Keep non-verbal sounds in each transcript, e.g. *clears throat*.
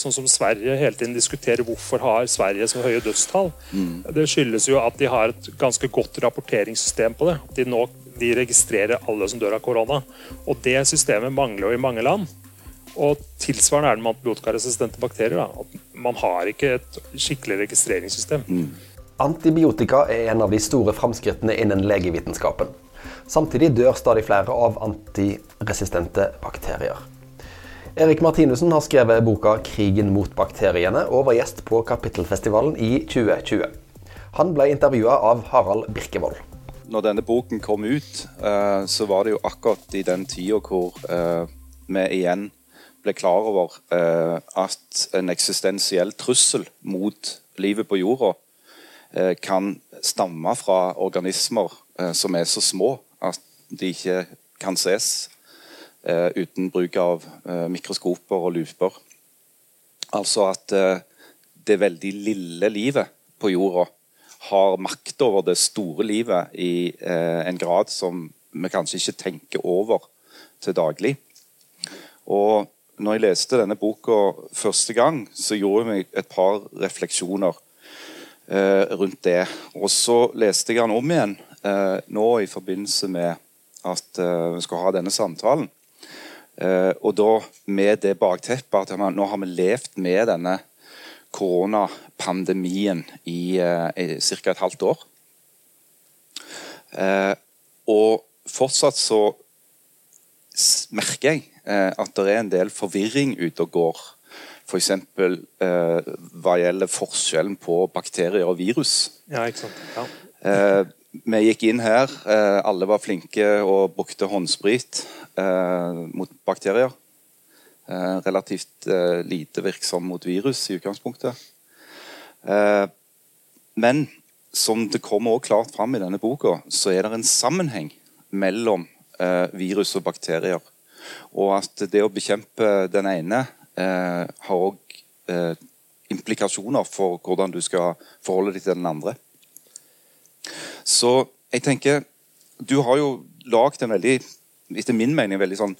sånn som Sverige hele tiden diskuterer hvorfor har Sverige så høye dødstall. Mm. Det skyldes jo at de har et ganske godt rapporteringssystem på det. De, nå, de registrerer alle som dør av korona. Og det systemet mangler jo i mange land. Og tilsvarende er det med antibiotikaresistente bakterier. Da. man har ikke et skikkelig registreringssystem. Mm. Antibiotika er en av de store framskrittene innen legevitenskapen. Samtidig dør stadig flere av antiresistente bakterier. Erik Martinussen har skrevet boka 'Krigen mot bakteriene' og var gjest på Kapittelfestivalen i 2020. Han ble intervjua av Harald Birkevold. Når denne boken kom ut, eh, så var det jo akkurat i den tida hvor eh, vi igjen ble klar over eh, at en eksistensiell trussel mot livet på jorda kan stamme fra organismer som er så små at de ikke kan ses uten bruk av eh, mikroskoper og luper. Altså at eh, det veldig lille livet på jorda har makt over det store livet i en grad som vi kanskje ikke tenker over til daglig. Og når jeg leste denne boka første gang, så gjorde jeg meg et par refleksjoner eh, rundt det. Og så leste jeg den om igjen eh, nå i forbindelse med at eh, vi skal ha denne samtalen. Uh, og da med det bakteppet at nå har vi levd med denne koronapandemien i, uh, i ca. et halvt år. Uh, og fortsatt så merker jeg at det er en del forvirring ute og går. F.eks. Eh, hva gjelder forskjellen på bakterier og virus. Ja, ikke sant. Ja. Vi gikk inn her, alle var flinke og brukte håndsprit. Eh, mot bakterier. Eh, relativt eh, lite virksom mot virus i utgangspunktet. men som det kommer også klart fram i denne boka, så er det en sammenheng mellom virus og bakterier. Og at det å bekjempe den ene har òg implikasjoner for hvordan du skal forholde deg til den andre. Så jeg tenker Du har jo lagd en veldig etter min mening veldig sånn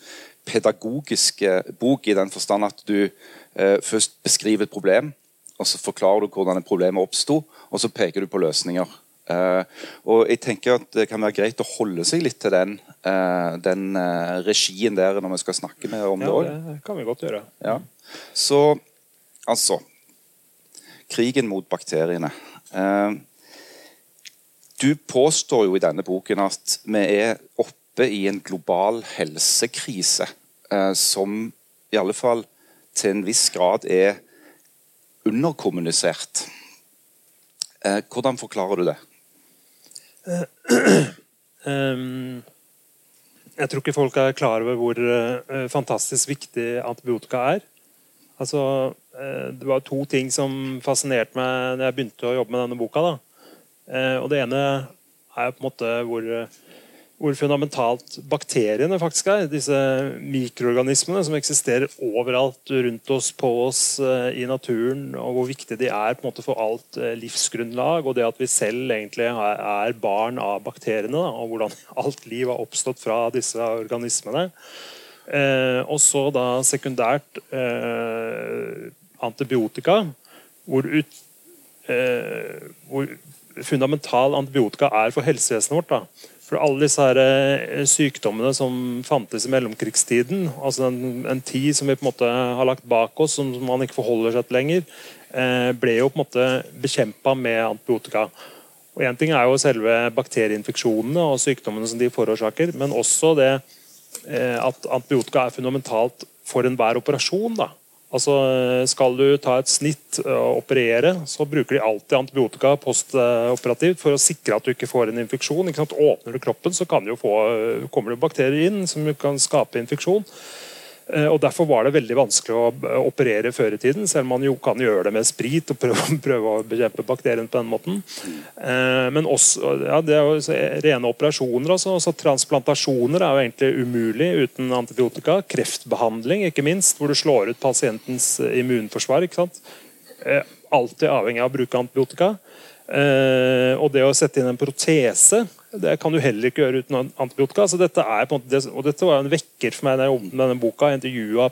pedagogisk eh, bok i den forstand at du eh, først beskriver et problem, og så forklarer du hvordan et problem oppsto, og så peker du på løsninger. Uh, og jeg tenker at Det kan være greit å holde seg litt til den, uh, den uh, regien der når vi skal snakke med om ja, det òg. Det kan vi godt gjøre. Ja. Så altså Krigen mot bakteriene. Eh, du påstår jo i denne boken at vi er oppe i en global helsekrise eh, som i alle fall til en viss grad er underkommunisert. Eh, hvordan forklarer du det? Um, *clears throat* jeg tror ikke folk er klar over hvor fantastisk viktig antibiotika er. Altså, det var to ting som fascinerte meg da jeg begynte å jobbe med denne boka. Uh, og Det ene er på en måte hvor hvor fundamentalt bakteriene faktisk er. Disse mikroorganismene som eksisterer overalt rundt oss, på oss, eh, i naturen. Og hvor viktig de er på en måte for alt eh, livsgrunnlag. Og det at vi selv egentlig er barn av bakteriene. Og hvordan *laughs* alt liv har oppstått fra disse organismene. Eh, og så da sekundært eh, antibiotika. Hvor, ut, eh, hvor fundamental antibiotika er for helsevesenet vårt. da for alle disse her eh, sykdommene som fantes i mellomkrigstiden, altså en, en, tid som vi på en måte har lagt bak oss, som man ikke forholder seg til lenger, eh, ble jo på en måte bekjempa med antibiotika. Og Én ting er jo selve bakterieinfeksjonene og sykdommene som de forårsaker, men også det eh, at antibiotika er fundamentalt for enhver operasjon. da. Altså, Skal du ta et snitt og operere, så bruker de alltid antibiotika postoperativt for å sikre at du ikke får en infeksjon. Åpner du kroppen, så få, kommer det bakterier inn som kan skape infeksjon. Eh, og Derfor var det veldig vanskelig å eh, operere før i tiden, selv om man jo kan gjøre det med sprit og prøve, *laughs* å bekjempe bakterien på den måten. Eh, men også, ja, det er jo rene operasjoner. Altså. også Transplantasjoner er jo egentlig umulig uten antibiotika. Kreftbehandling, ikke minst, hvor du slår ut pasientens immunforsvar. ikke sant? Alltid avhengig av å bruke antibiotika. Og det å sette inn en protese det kan du heller ikke gjøre uten antibiotika. Så dette er på en måte, og dette var en vekker for meg da jeg jobbet med denne boka. Jeg intervjua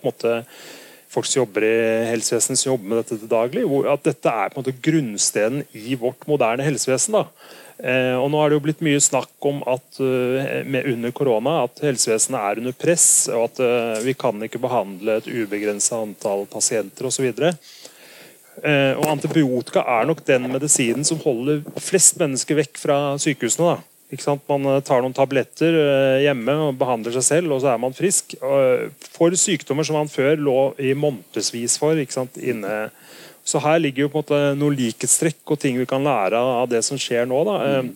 folk som jobber i helsevesenet som jobber med dette til daglig. At dette er på en måte grunnstenen i vårt moderne helsevesen. da. Eh, og nå har det jo blitt mye snakk om at med under korona at helsevesenet er under press, og at uh, vi kan ikke behandle et ubegrensa antall pasienter osv. Eh, og antibiotika er nok den medisinen som holder flest mennesker vekk fra sykehusene. da. Man eh, tar noen tabletter eh, hjemme og behandler seg selv, og så er man frisk. For sykdommer som man før lå i månedsvis for inne. Så her ligger jo på en måte noen likhetstrekk og ting vi kan lære av det som skjer nå. Da. Mm.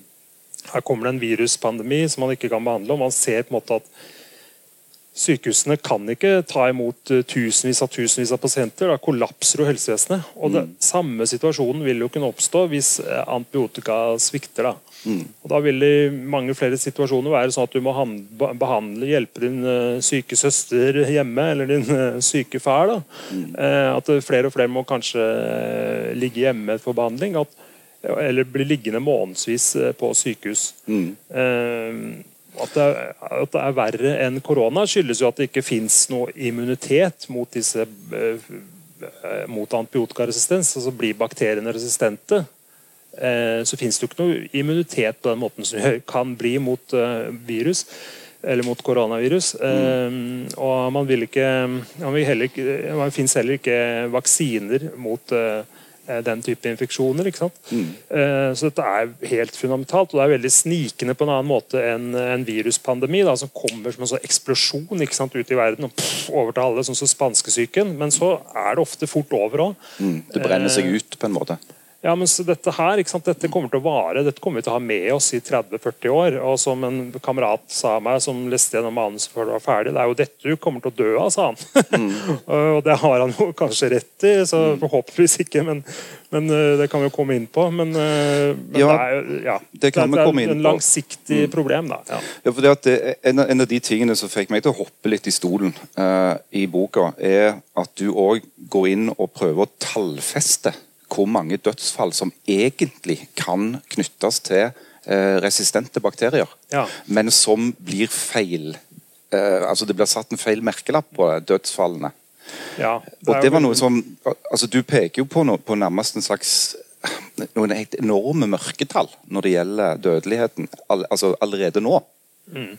Her kommer det en viruspandemi som man ikke kan behandle. og man ser på en måte at Sykehusene kan ikke ta imot tusenvis av tusenvis av pasienter. Da kollapser jo helsevesenet. Og det, mm. Samme situasjonen vil jo kunne oppstå hvis antibiotika svikter. da. Mm. Og Da vil det i mange flere situasjoner være sånn at du må behandle, hjelpe din uh, syke søster hjemme eller din uh, syke far. Mm. At flere og flere må kanskje ligge hjemme for behandling. At, eller bli liggende månedsvis på sykehus. Mm. At det, er, at det, er, verre enn korona, skyldes jo at det ikke fins noe immunitet mot disse mot antibiotikaresistens. Altså blir bakteriene resistente, Eh, så finnes det jo ikke noe immunitet på den måten som kan bli mot eh, virus. Eller mot koronavirus. Mm. og man vil ikke man, vil heller man finnes heller ikke vaksiner mot den type infeksjoner. ikke sant? Mm. Så dette er helt fundamentalt, og det er veldig snikende på en annen måte enn en viruspandemi, da, som kommer som en sånn eksplosjon ikke sant, ut i verden og pff, over til alle, sånn som spanskesyken. Men så er det ofte fort over òg. Mm. Det brenner seg ut på en måte? Ja, men dette her, dette kommer til å vare, dette kommer vi til å ha med oss i 30-40 år. Og som en kamerat sa meg, som leste gjennom manuset før det var ferdig, det er jo dette du kommer til å dø av, sa han. Mm. *laughs* og det har han jo kanskje rett i, så mm. forhåpentligvis ikke, men, men eh, det kan vi jo komme inn på. Men, eh, men ja, det er ja, det kan det, er en langsiktig mm. problem, da. Ja. ja for det at det, en, en, av de tingene som fikk meg til å hoppe litt i stolen uh, i boka, er at du òg går inn og prøver å tallfeste hvor mange dødsfall som egentlig kan knyttes til eh, resistente bakterier, ja. men som blir feil eh, altså Det blir satt en feil merkelapp på dødsfallene. Ja, det og det var noe som altså Du peker jo på, noe, på nærmest en slags noen helt enorme mørketall når det gjelder dødeligheten all, altså allerede nå. Mm.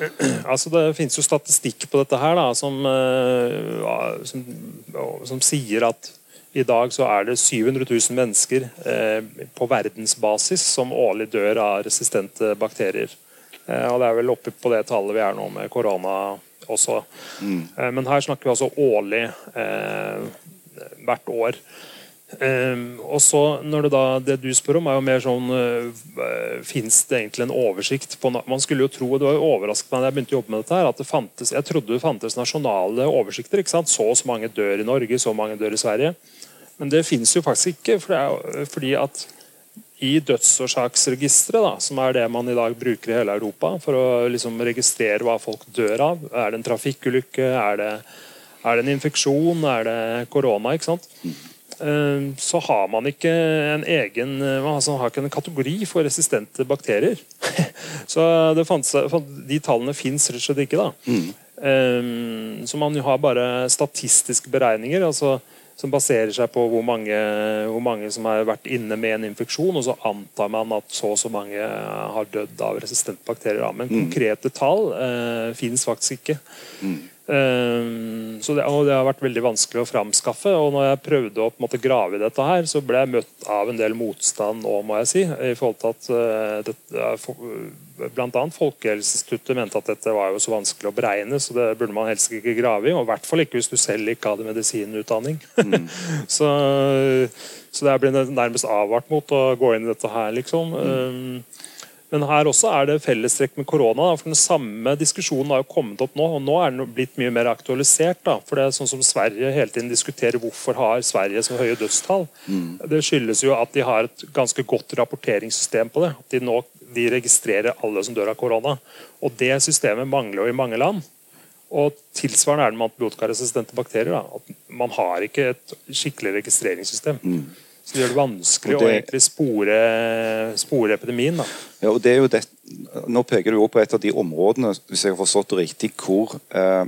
*clears throat* Altså Det finnes jo statistikk på dette her da, som, som, som sier at i dag så er det 700 000 mennesker eh, på verdensbasis som årlig dør av resistente bakterier. Eh, og Det er vel oppe på det tallet vi er nå med korona også. Mm. Eh, men her snakker vi altså årlig eh, hvert år. Og så når det da Det du spør om, er jo mer sånn uh, Fins det egentlig en oversikt på Man skulle jo tro, det var jo overrasket meg da jeg begynte å jobbe med dette, her, at det fantes Jeg trodde det fantes nasjonale oversikter. ikke sant? Så og så mange dør i Norge, så mange dør i Sverige. Men det finnes jo faktisk ikke. For det er, fordi at i dødsårsaksregisteret, som er det man i dag bruker i hele Europa for å liksom registrere hva folk dør av Er det en trafikkulykke? Er det, er det en infeksjon? Er det korona? ikke sant? Eh, så har man ikke en egen altså man har ikke en kategori for resistente bakterier. *laughs* så fanns, De tallene fins rett og slett ikke. da. Mm. Eh, så man har bare statistiske beregninger. altså som baserer seg på hvor mange, hvor mange, som har vært inne med en infeksjon, og så antar man at så og så mange har dødd av resistente bakterier. Men mm. konkrete tall eh, finnes faktisk ikke. Mm. Um, så det, det har vært veldig vanskelig å framskaffe. Og når jeg prøvde å måte, grave i dette, her, så ble jeg møtt av en del motstand nå, må jeg si. i forhold til at uh, det, Blant annet Folkehelseinstituttet mente at dette var jo så vanskelig å beregne, så det burde man helst ikke grave i. Og i hvert fall ikke hvis du selv ikke hadde medisinutdanning. Mm. *laughs* så, så det blitt nærmest avvart mot å gå inn i dette her, liksom. Mm. Um, men her også er det fellestrekk med korona. for Den samme diskusjonen har jo kommet opp nå, og nå er den blitt mye mer aktualisert. Da, for det er sånn som Sverige hele tiden diskuterer hvorfor har Sverige så høye dødstall. Mm. Det skyldes jo at de har et ganske godt rapporteringssystem på det. At de nå de registrerer alle som dør av korona. Og Det systemet mangler jo i mange land. Og Tilsvarende er det med antibiotikaresistente bakterier. Da, at Man har ikke et skikkelig registreringssystem. Mm. Så det gjør det vanskelig det, å egentlig spore, spore epidemien. Da. Ja, og det er jo det, nå peker du jo på et av de områdene hvis jeg har forstått det riktig, hvor eh,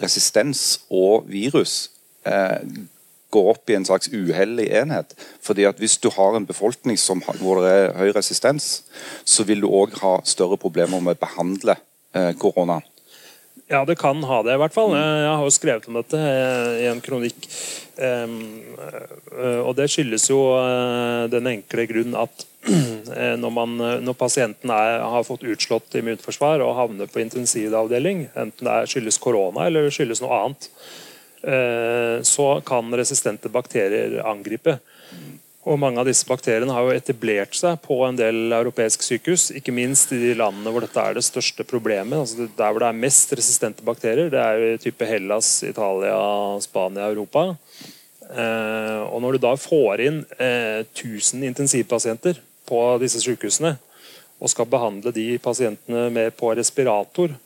resistens og virus eh, går opp i en slags uheldig enhet. Fordi at Hvis du har en befolkning som, hvor det er høy resistens, så vil du òg ha større problemer med å behandle eh, koronaen. Ja, det kan ha det, i hvert fall. Jeg har jo skrevet om dette i en kronikk. Eh, og det skyldes jo eh, den enkle grunn at *clears throat* eh, når, man, når pasienten er, har fått utslått immunforsvar og havner på intensivavdeling, enten det skyldes korona eller skyldes noe annet, så kan resistente bakterier angripe. Og Mange av disse bakteriene har jo etablert seg på en del europeiske sykehus. Ikke minst i de landene hvor dette er det største problemet. altså Der hvor det er mest resistente bakterier, det er jo type Hellas, Italia, Spania, Europa. Eh, og Når du da får inn eh, 1000 intensivpasienter på disse sykehusene, og skal behandle de pasientene med på respirator, eh,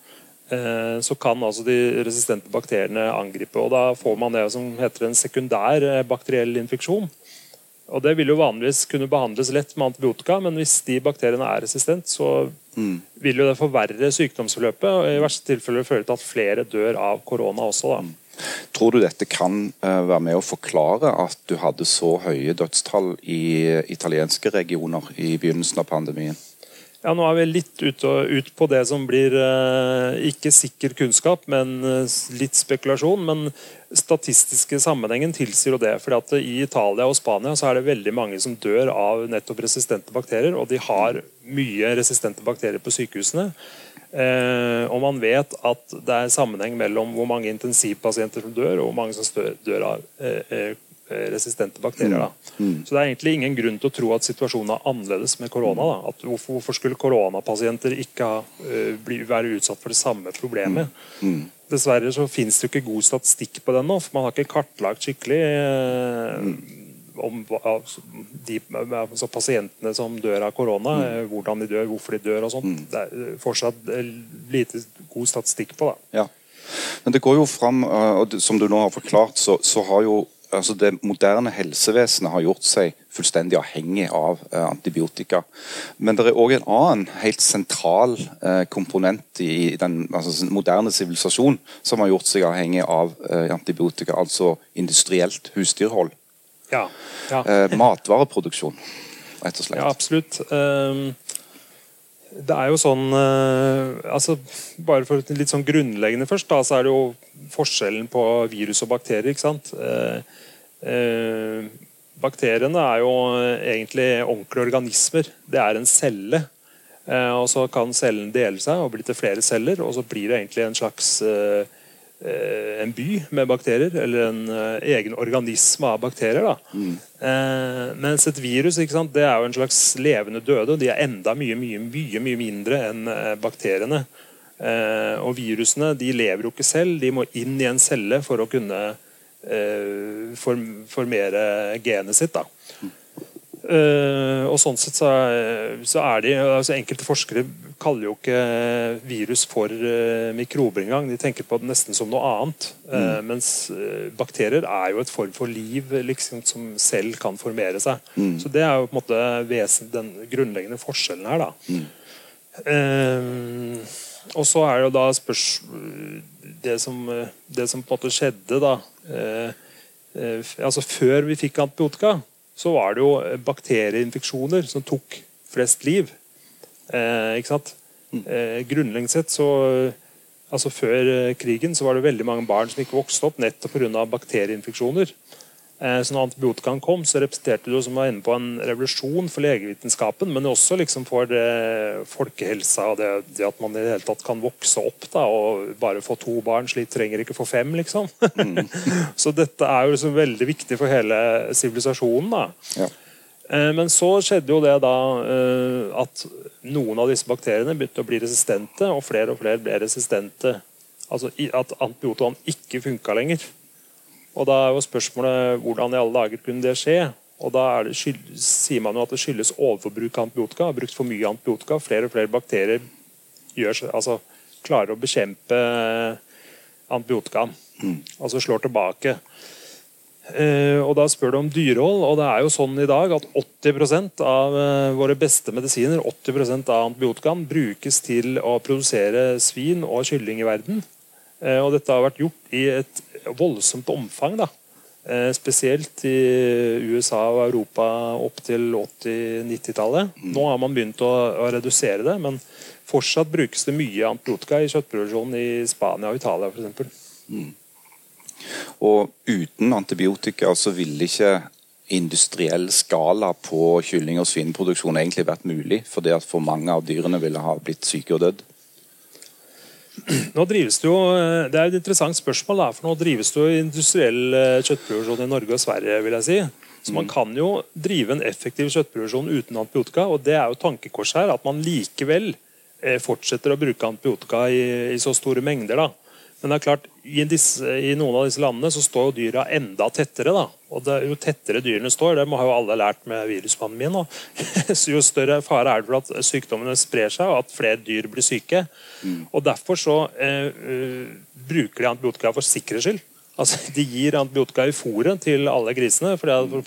så kan altså de resistente bakteriene angripe. og Da får man det som heter en sekundær eh, bakteriell infeksjon. Og Det vil jo vanligvis kunne behandles lett med antibiotika, men hvis de bakteriene er resistent, så mm. vil jo det forverre sykdomsforløpet og i verste tilfelle føre til at flere dør av korona også. da. Mm. Tror du dette kan uh, være med å forklare at du hadde så høye dødstall i italienske regioner i begynnelsen av pandemien? Ja, Nå er vi litt ute, ut på det som blir eh, ikke sikker kunnskap, men eh, litt spekulasjon. Men statistiske sammenhengen tilsier jo det. at I Italia og Spania så er det veldig mange som dør av nettopp resistente bakterier. Og de har mye resistente bakterier på sykehusene. Eh, og man vet at det er sammenheng mellom hvor mange intensivpasienter som dør, og hvor mange som dør av eh Eh, resistente bakterier. Mm. mm. Så Det er egentlig ingen grunn til å tro at situasjonen er annerledes med korona. Hvorfor, hvorfor skulle koronapasienter ikke ha, uh, bli, være utsatt for det samme problemet? Mm. Mm. Dessverre så finnes det jo ikke god statistikk på den nå, for man har ikke kartlagt skikkelig uh, om altså, de altså pasientene som dør av korona, mm. hvordan de dør, hvorfor de dør og sånt. Det er fortsatt lite god statistikk på det. Ja. Men det går jo fram, og som du nå har forklart, så, så har jo altså Det moderne helsevesenet har gjort seg fullstendig avhengig av eh, antibiotika. Men det er òg en annen helt sentral eh, komponent i den altså, moderne sivilisasjon som har gjort seg avhengig av eh, antibiotika, altså industrielt husdyrhold. Ja, ja. Matvareproduksjon, rett og slett. Ja, absolutt. Um det er jo sånn eh, altså Bare for litt sånn grunnleggende først, da, så er det jo forskjellen på virus og bakterier. ikke sant? Eh, eh, bakteriene er jo egentlig ordentlige organismer. Det er en celle. Og Så kan cellen dele seg og bli til flere celler, og så blir det egentlig en slags en by med bakterier, eller en uh, egen organisme av bakterier. da. Mm. Uh, mens et virus sant, det er jo en slags levende døde, og de er enda mye mye, mye, mye mindre enn bakteriene. og virusene de lever jo ikke selv, de må inn i en celle for å kunne form formere genet sitt. da. Uh, og sånn sett så er, så er de altså Enkelte forskere kaller jo ikke virus for uh, mikrober engang. De tenker på det nesten som noe annet. Uh, mm. Mens bakterier er jo et form for liv liksom, som selv kan formere seg. Mm. Så det er jo på en måte vesen, den grunnleggende forskjellen her. da. Mm. og så er det jo da spørs det som, det som på en måte skjedde da altså Før vi fikk antibiotika så var det jo bakterieinfeksjoner som tok flest liv. Eh, ikke sant? Mm. Eh, grunnleggende sett så altså Før eh, krigen så var det veldig mange barn som ikke vokste opp nettopp pga. bakterieinfeksjoner. Eh, så når antibiotikaen kom, så representerte det som var inne på en revolusjon for legevitenskapen, men også liksom for det, folkehelsa og det, det, at man i det hele tatt kan vokse opp da, og bare få to barn. Slik trenger ikke få fem, liksom. Mm. *laughs* så dette er jo liksom veldig viktig for hele sivilisasjonen. Ja. Eh, men så skjedde jo det da eh, at noen av disse bakteriene begynte å bli resistente, og flere og flere ble resistente. Altså at antibiotikaen ikke funka lenger. Og da er jo spørsmålet hvordan i alle dager kunne det skje? Og da det, sier man jo at det skyldes overforbruk av antibiotika. Har brukt for mye antibiotika. Flere og flere bakterier gjør, altså, klarer å bekjempe antibiotika. Mm. Altså slår tilbake. Eh, og Da spør du om dyrehold. og det er jo sånn i dag at 80 av eh, våre beste medisiner 80% av antibiotikaen brukes til å produsere svin og kylling i verden. Eh, og dette har vært gjort i et voldsomt omfang. da. Eh, spesielt i USA og Europa opp til 80-90-tallet. Nå har man begynt å, å, redusere det, men fortsatt brukes det mye antibiotika i kjøttproduksjonen i Spania og Italia f.eks. Mm. Og uten antibiotika så ville ikke industriell skala på kylling- og svineproduksjon egentlig vært mulig, fordi at for mange av dyrene ville ha blitt syke og dødd? Nå drives Det jo, eh, det er et interessant spørsmål, da, for nå drives det jo industriell eh, kjøttproduksjon i Norge og Sverige. vil jeg si. Så Man mm. kan jo drive en effektiv kjøttproduksjon uten antibiotika. og Det er jo tankekors her, at man likevel eh, fortsetter å bruke antibiotika i, i så store mengder. da. Men det er klart, i, disse, i, noen av disse landene så står jo dyra enda tettere. da. Og det, Jo tettere dyrene står, det har jo alle lært med viruspandemien. *laughs* så Jo større fare er det for at sykdommene sprer seg og at flere dyr blir syke. Mm. Og Derfor så eh, uh, bruker de antibiotika for sikkerhets skyld. Altså, *laughs* De gir antibiotika i fôret til alle grisene for, det,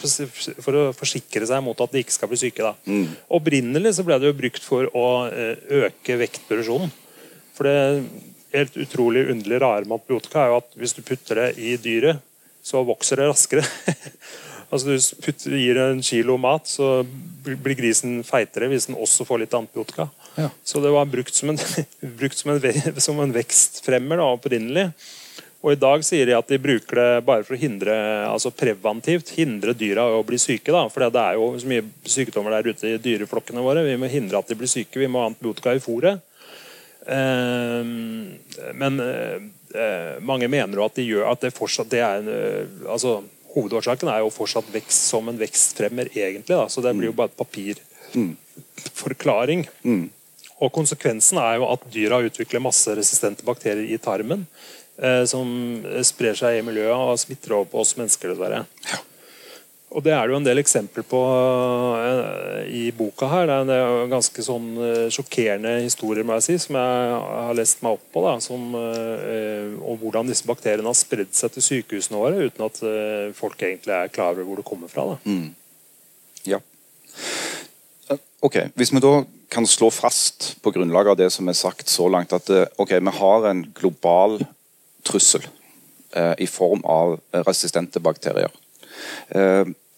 for, å forsikre seg mot at de ikke skal bli syke. da. Mm. Opprinnelig så ble det jo brukt for å uh, øke vektproduksjonen. For det helt utrolig underlig rare med antibiotika er jo at hvis du putter det i dyret, så vokser det raskere. *laughs* altså Du putter, gir en kilo mat, så blir grisen feitere hvis den også får litt antibiotika. Ja. Så det var brukt som en, *laughs* brukt som en, som en vekstfremmer da, opprinnelig. Og I dag sier de at de bruker det bare for å hindre altså preventivt hindre dyra å bli syke. da, for Det er jo så mye sykdommer der ute i dyreflokkene våre. Vi må hindre at de blir syke. Vi må ha antibiotika i fôret. Eh, men eh, mange mener at de gjør at det fortsatt det er en, eh, altså Hovedårsaken er jo fortsatt vekst som en vekstfremmer, egentlig. Da. Så det blir jo bare et papirforklaring. Mm. Og Konsekvensen er jo at dyra utvikler masse resistente bakterier i tarmen. Eh, som sprer seg i miljøet og smitter over på oss mennesker, dessverre. Ja. Og Det er det jo en del eksempler på uh, i boka. her. Det er ganske sånn uh, sjokkerende historier må jeg si, som jeg har lest meg opp på. Da, som, uh, og hvordan disse bakteriene har spredd seg til sykehusene våre uten at folk egentlig er klar over hvor det kommer fra. Mm. Ja. Ok, Hvis vi da kan slå fast på grunnlag av det som er sagt så langt, at ok, vi har en global trussel i form av resistente bakterier.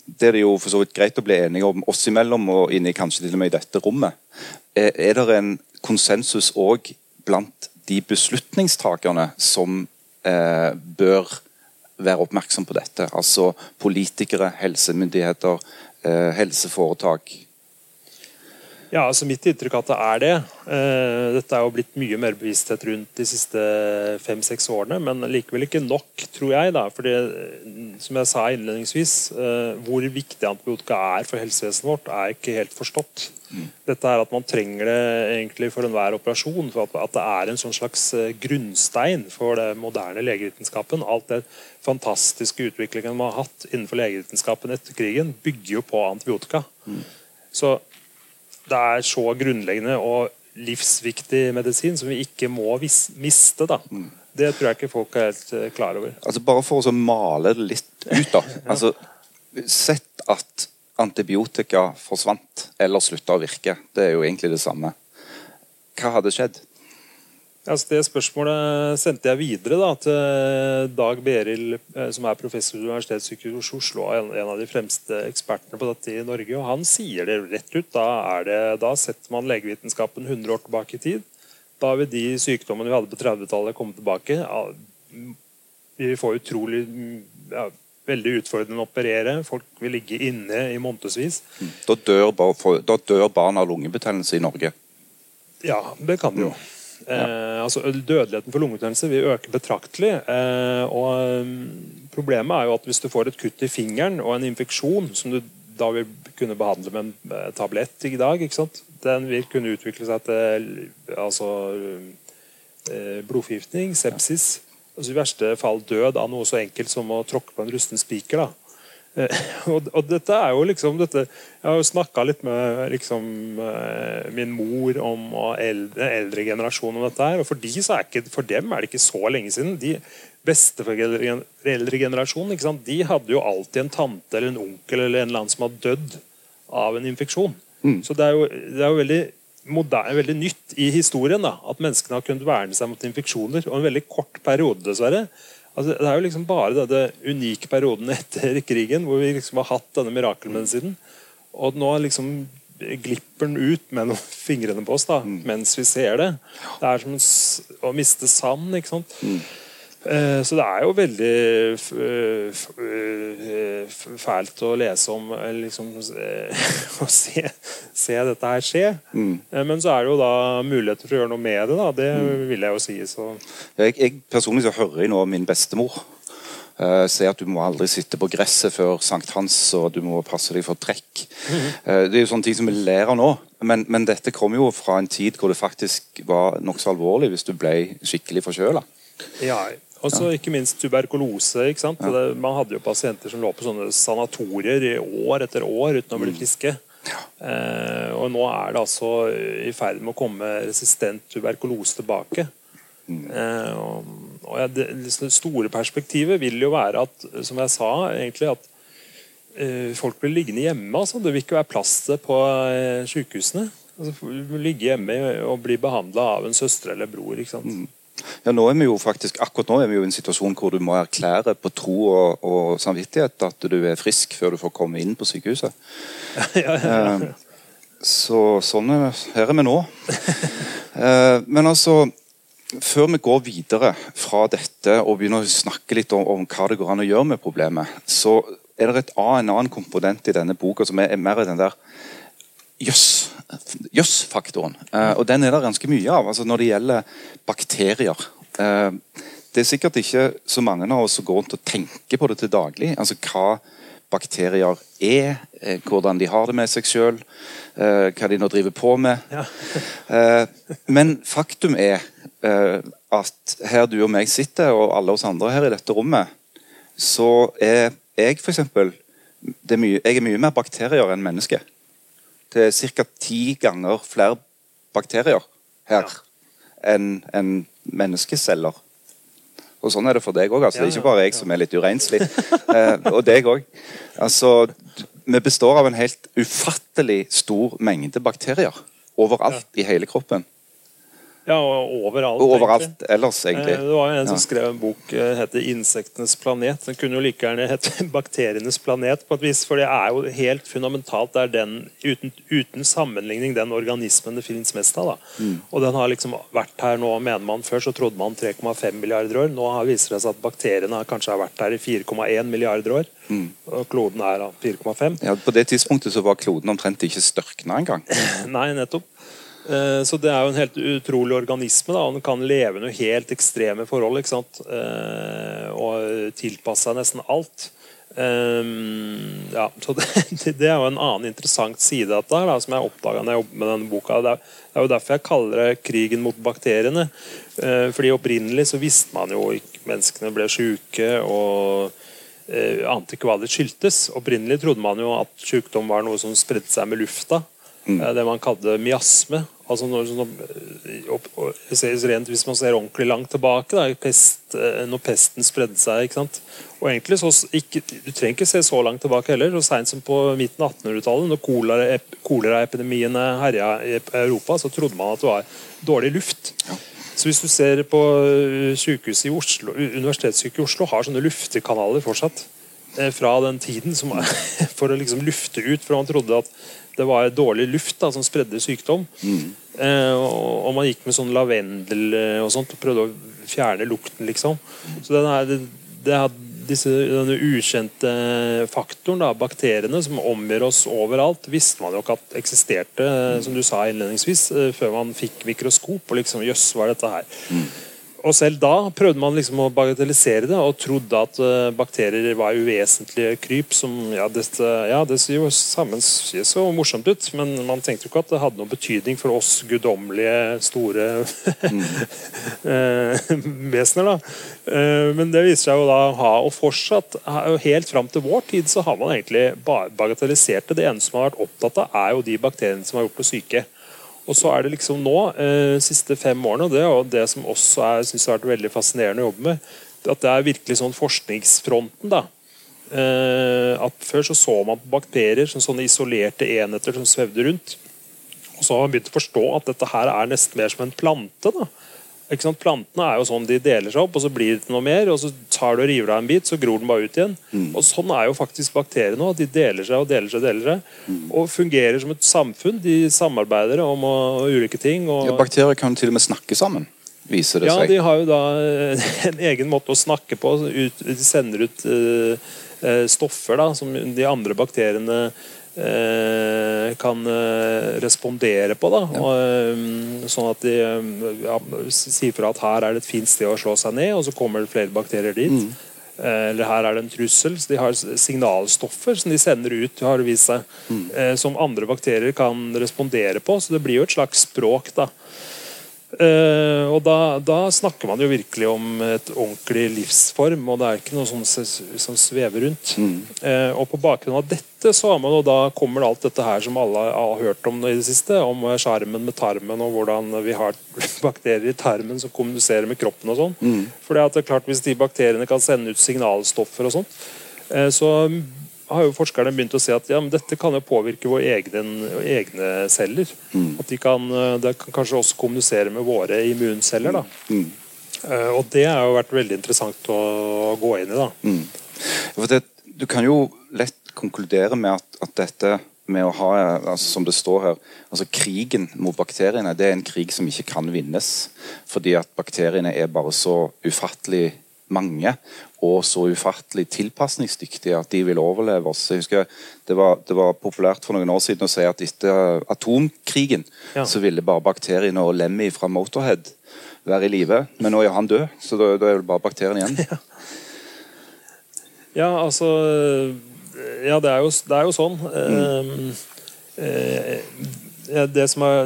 Det er det jo for så vidt greit å bli enige om oss imellom og inni kanskje til og med i dette rommet. Er, er det en konsensus òg blant de beslutningstakerne som eh, bør være oppmerksom på dette? Altså politikere, helsemyndigheter, eh, helseforetak, ja, altså Mitt inntrykk er at det er det. Uh, dette er jo blitt mye mer bevissthet rundt de siste fem-seks årene, men likevel ikke nok, tror jeg. da, fordi, som jeg sa innledningsvis, uh, Hvor viktig antibiotika er for helsevesenet vårt, er ikke helt forstått. Mm. Dette er at Man trenger det egentlig for enhver operasjon. for at, det er en sånn slags eh, grunnstein for det moderne legevitenskapen. Alt det fantastiske utviklingen man har hatt innenfor legevitenskapen etter krigen, bygger jo på antibiotika. Mm. Så det er så grunnleggende og livsviktig medisin som vi ikke må miste. da. Mm. Det tror jeg ikke folk er helt uh, klar over. Altså Bare for å male det litt ut, da. *laughs* altså, Sett at antibiotika forsvant eller slutta å virke. Det er jo egentlig det samme. Hva hadde skjedd? Altså det spørsmålet sendte jeg videre da, til Dag Beril, eh, som er professor ved Universitetssykehuset Oslo, en, en av de fremste ekspertene på dette i Norge. og Han sier det rett ut. Da, det, da setter man legevitenskapen 100 år tilbake i tid. Da vil de sykdommene vi hadde på 30-tallet, komme tilbake. Vi får utrolig ja, veldig utfordrende å operere. Folk vil ligge inne i månedsvis. Da dør, da dør barn av lungebetennelse i Norge? Ja, det kan de jo. Eh, altså Dødeligheten for lungebetennelse vil øke betraktelig. Eh, og um, Problemet er jo at hvis du får et kutt i fingeren og en infeksjon, som du da vil kunne behandle med en eh, tablett i dag, den vil kunne utvikle seg til altså, eh, blodforgiftning, sepsis. Altså I verste fall død av noe så enkelt som å tråkke på en rusten spiker. da og, og, dette er jo liksom dette, Jeg har jo snakka litt med liksom, eh, min mor om, og eldre, eldre generasjon om dette. her, og for, de ikke, for, dem er det ikke så lenge siden. de Besteforeldregenerasjonen de hadde jo alltid en tante eller en onkel eller en eller annen som hadde dødd av en infeksjon. Mm. Så det er jo, det er jo veldig, moderne, veldig nytt i historien da, at menneskene har kunnet verne seg mot infeksjoner. Og en veldig kort periode, dessverre Altså, det er jo liksom bare denne unike perioden etter krigen hvor vi liksom har hatt denne mirakelmedisinen. Og nå liksom glipper den ut mellom *laughs* fingrene på oss da, mens vi ser det. Det er som å miste sand. ikke sant? Eh, så det er jo veldig fælt å lese om liksom, *laughs* å se, se, dette her skje. Mm. Men så er det jo da muligheter for å gjøre noe med det. da, Det mm. vil jeg jo si. Så. Jeg, jeg personlig så hører jeg nå min bestemor uh, si at du må aldri sitte på gresset før sankthans, og du må passe deg for trekk. Mm. Uh, det er jo sånne ting som vi ler av nå, men, men dette kom jo fra en tid hvor det faktisk var nokså alvorlig hvis du ble skikkelig forkjøla. Ja, og så ikke minst tuberkulose. ikke sant? Det, man hadde jo pasienter som lå på sånne sanatorier i år etter år uten å bli friske. friske. Eh, og nå er det altså i ferd med å komme resistent tuberkulose tilbake. Mm. Eh, og, og ja, det, det, store perspektivet vil jo være at, som jeg sa, egentlig at eh, folk blir liggende hjemme. Altså. Det vil ikke være plass til på eh, sykehusene. Altså, ligge hjemme og bli behandla av en søster eller bror. ikke sant? Mm. Ja, nå er vi jo faktisk, Akkurat nå er vi jo i en situasjon hvor du må erklære på tro og, og samvittighet at du er frisk før du får komme inn på sykehuset. *laughs* ja, ja, ja. Eh, så sånn er, her er vi nå. *laughs* eh, men altså før vi går videre fra dette og begynner å snakke litt om, om hva det går an å gjøre med problemet, så er det et, en annen komponent i denne boka som er, er mer den der jøss-faktoren. Yes, uh, og den er det ganske mye av altså når det gjelder bakterier. Uh, det er sikkert ikke så mange av oss som går rundt og tenker på det til daglig. altså hva bakterier er, eh, hvordan de har det med seg sjøl, eh, hva de nå driver på med. Ja. *laughs* eh, men faktum er eh, at her du og meg sitter, og alle oss andre her i dette rommet, så er jeg f.eks. Jeg er mye mer bakterier enn menneske. Det er ca. ti ganger flere bakterier her enn en menneskeceller. Og sånn er det for deg òg. Altså. Det er ikke bare jeg som er litt urenslig. *laughs* eh, og deg òg. Altså, vi består av en helt ufattelig stor mengde bakterier overalt i hele kroppen. Ja, og overalt. Overalt egentlig. ellers, egentlig. Eh, det var en som skrev en bok som eh, heter 'Insektenes planet'. Den kunne jo like gjerne hett *laughs* 'Bakterienes planet', på et vis, for det er jo helt fundamentalt. Det er den, uten, uten sammenligning, den organismen det finnes mest av. Mm. Og den har liksom vært her nå, mener man. Før så trodde man 3,5 milliarder år. Nå viser det seg at bakteriene kanskje har vært her i 4,1 milliarder år. Mm. Og kloden er 4,5. Ja, På det tidspunktet så var kloden omtrent ikke størkna engang. *laughs* Nei, nettopp. Eh, så det er jo en helt utrolig organisme. da, Den kan leve under helt ekstreme forhold ikke sant? Eh, og tilpasse seg nesten alt. Eh, ja, så *laughs* det, det, er jo en annen interessant side av dette da, som jeg oppdaga når jeg jobbet med denne boka. Det er, det er jo derfor jeg kaller det 'krigen mot bakteriene'. Fordi Opprinnelig så visste man jo ikke menneskene ble syke og ante ikke hva det skyldtes. Opprinnelig trodde man jo at sykdom var noe som spredte seg med lufta. Mm. Det man kalte miasme. Altså når, når, rent, Hvis man ser ordentlig langt tilbake, da, pest, eh, når pesten spredde seg ikke sant? Og egentlig så, ikke, Du trenger ikke se så langt tilbake heller. Så Seint som på midten av 1800-tallet, når koleraepidemiene herja i Europa, så trodde man at det var dårlig luft. Ja. Så Hvis du ser på eh, sykehuset i Oslo, Universitetssykehuset i Oslo har sånne luftekanaler fortsatt. Eh, fra den tiden som, *laughs* for å liksom lufte ut. For man trodde at det var dårlig luft da, som spredde sykdom. Mm. Eh, og, og, man gikk med sånn lavendel eh, og sånt og prøvde å fjerne lukten, liksom. Så den er, det, disse, denne ukjente faktoren, da, bakteriene, som omgjør oss overalt, visste man jo ikke at eksisterte, mm. som du sa innledningsvis, eh, før man fikk mikroskop. og liksom, Jøss, hva er dette her? Mm. Og selv da prøvde man liksom å bagatellisere det og trodde at uh, bakterier var uvesentlige kryp. som, Ja, det, ja, det ser jo sammen så morsomt ut, men man tenkte jo ikke at det hadde noen betydning for oss guddommelige, store uh, *laughs* vesener. da. Uh, men det viser seg jo da å ha, og fortsatt, helt fram til vår tid, så har man egentlig bagatellisert det. Det eneste man har vært opptatt av, er jo de bakteriene som har gjort oss syke. Og så er det liksom nå, eh, siste fem årene, og det, og det som også er, synes har vært veldig fascinerende å jobbe med, at det er virkelig sånn forskningsfronten. da. Eh, at Før så, så man på bakterier som sånne isolerte enheter som svevde rundt. Og så har man begynt å forstå at dette her er nesten mer som en plante. da. Ikke sant? Plantene er jo sånn, de deler seg opp, og så blir det noe mer. og Så tar du og river av en bit, så gror den bare ut igjen. Og Sånn er jo faktisk bakteriene òg. De deler seg og deler seg. deler seg, Og fungerer som et samfunn. De samarbeider om og, ulike ting. Og, Ja, bakterier kan til og med snakke sammen, viser det ja, seg. de har jo da eh, en egen måte å snakke på. Ut, de sender ut eh, eh, stoffer da, som de andre bakteriene kan eh, respondere på. Da. Og, eh, sånn at de eh, ja, sier fra at her er det et fint sted å slå seg ned, og så kommer det flere bakterier dit. Mm. Eller her er det en trussel. Så de har signalstoffer som de sender ut, har det vist seg, mm. som andre bakterier kan respondere på. Så det blir jo et slags språk. da. Eh, og da, da snakker man jo virkelig om et ordentlig livsform, og det er ikke noe som, som svever rundt. Eh, og på bakgrunn av dette så har man jo da kommer det alt dette her som alle har hørt om i det siste, om skjermen med tarmen og hvordan vi har *laughs* bakterier i tarmen som kommuniserer med kroppen og sånn. For det er klart hvis de bakteriene kan sende ut signalstoffer og sånn, uh, så har jo forskerne begynt å si at ja, men dette kan jo påvirke våre egne, egne celler. At de kan, de kan kanskje også kommunisere med våre immunceller. Da. Uh, Og det har jo vært veldig interessant å gå inn i. da. For det, du kan jo lett konkludere med at, at dette med å ha, altså som det står her, altså krigen mot bakteriene, det er en krig som ikke kan vinnes. Fordi at bakteriene er bare så ufattelig mange og så ufattelig tilpasningsdyktige at de vil overleve oss. Jeg husker det var, det var populært for noen år siden å si at etter atomkrigen Ja. så ville bare bakteriene og Lemmy fra Motorhead være i live. Men nå er han død, så da, da er det bare bakteriene igjen. *laughs* Ja, altså Ja, det er jo, det er jo sånn. Mm. eh, ja, det, som er,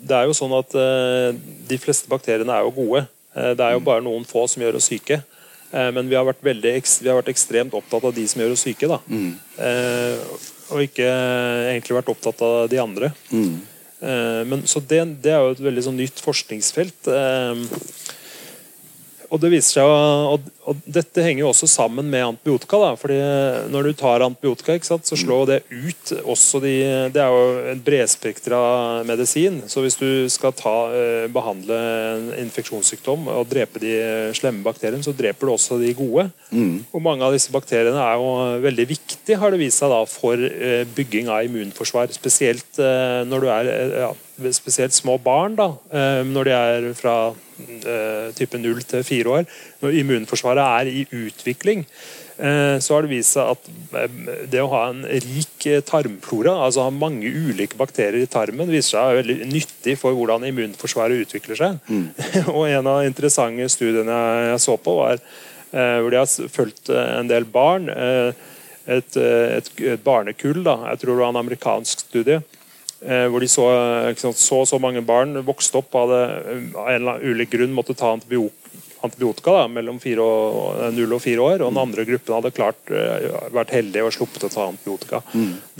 det er jo sånn at eh, de fleste bakteriene er jo gode. Eh, det er jo bare noen få som gjør oss syke. Eh, men vi har, vært veldig, vi har vært ekstremt opptatt av de som gjør oss syke. Da. Eh, og ikke egentlig vært opptatt av de andre. Eh, men, så det, det er jo et veldig sånn nytt forskningsfelt. Eh, og det viser seg, og, og dette henger jo også sammen med antibiotika. Da, fordi Når du tar antibiotika, sant, så slår det ut også de Det er jo en bredspektra medisin. Så hvis du skal ta, eh, behandle en infeksjonssykdom og drepe de slemme bakteriene, så dreper du også de gode. Og mange av disse bakteriene er jo veldig viktige, har det vist seg, da, for eh, bygging av immunforsvar. Spesielt eh, når du er ja, spesielt små barn, da, når de er fra type 0 til 4 år, når immunforsvaret er i utvikling, eh, så har det vist seg at eh, det å ha en rik eh, tarmflora, altså ha mange ulike bakterier i tarmen, viser seg veldig nyttig for hvordan immunforsvaret utvikler seg. *laughs* Og en av de interessante studiene jeg, så på, var eh, hvor de har fulgt eh, en del barn. eh, et, eh, et, et barnekull, da. jeg tror det var en amerikansk studie. Eh, hvor de så, sant, så så mange barn vokste opp hadde eh, av en eller annen ulik grunn måtte ta antibiotika da, mellom null og, fire 0 og 4 år. Og den andre gruppen hadde klart eh, vært heldige og sluppet å ta antibiotika.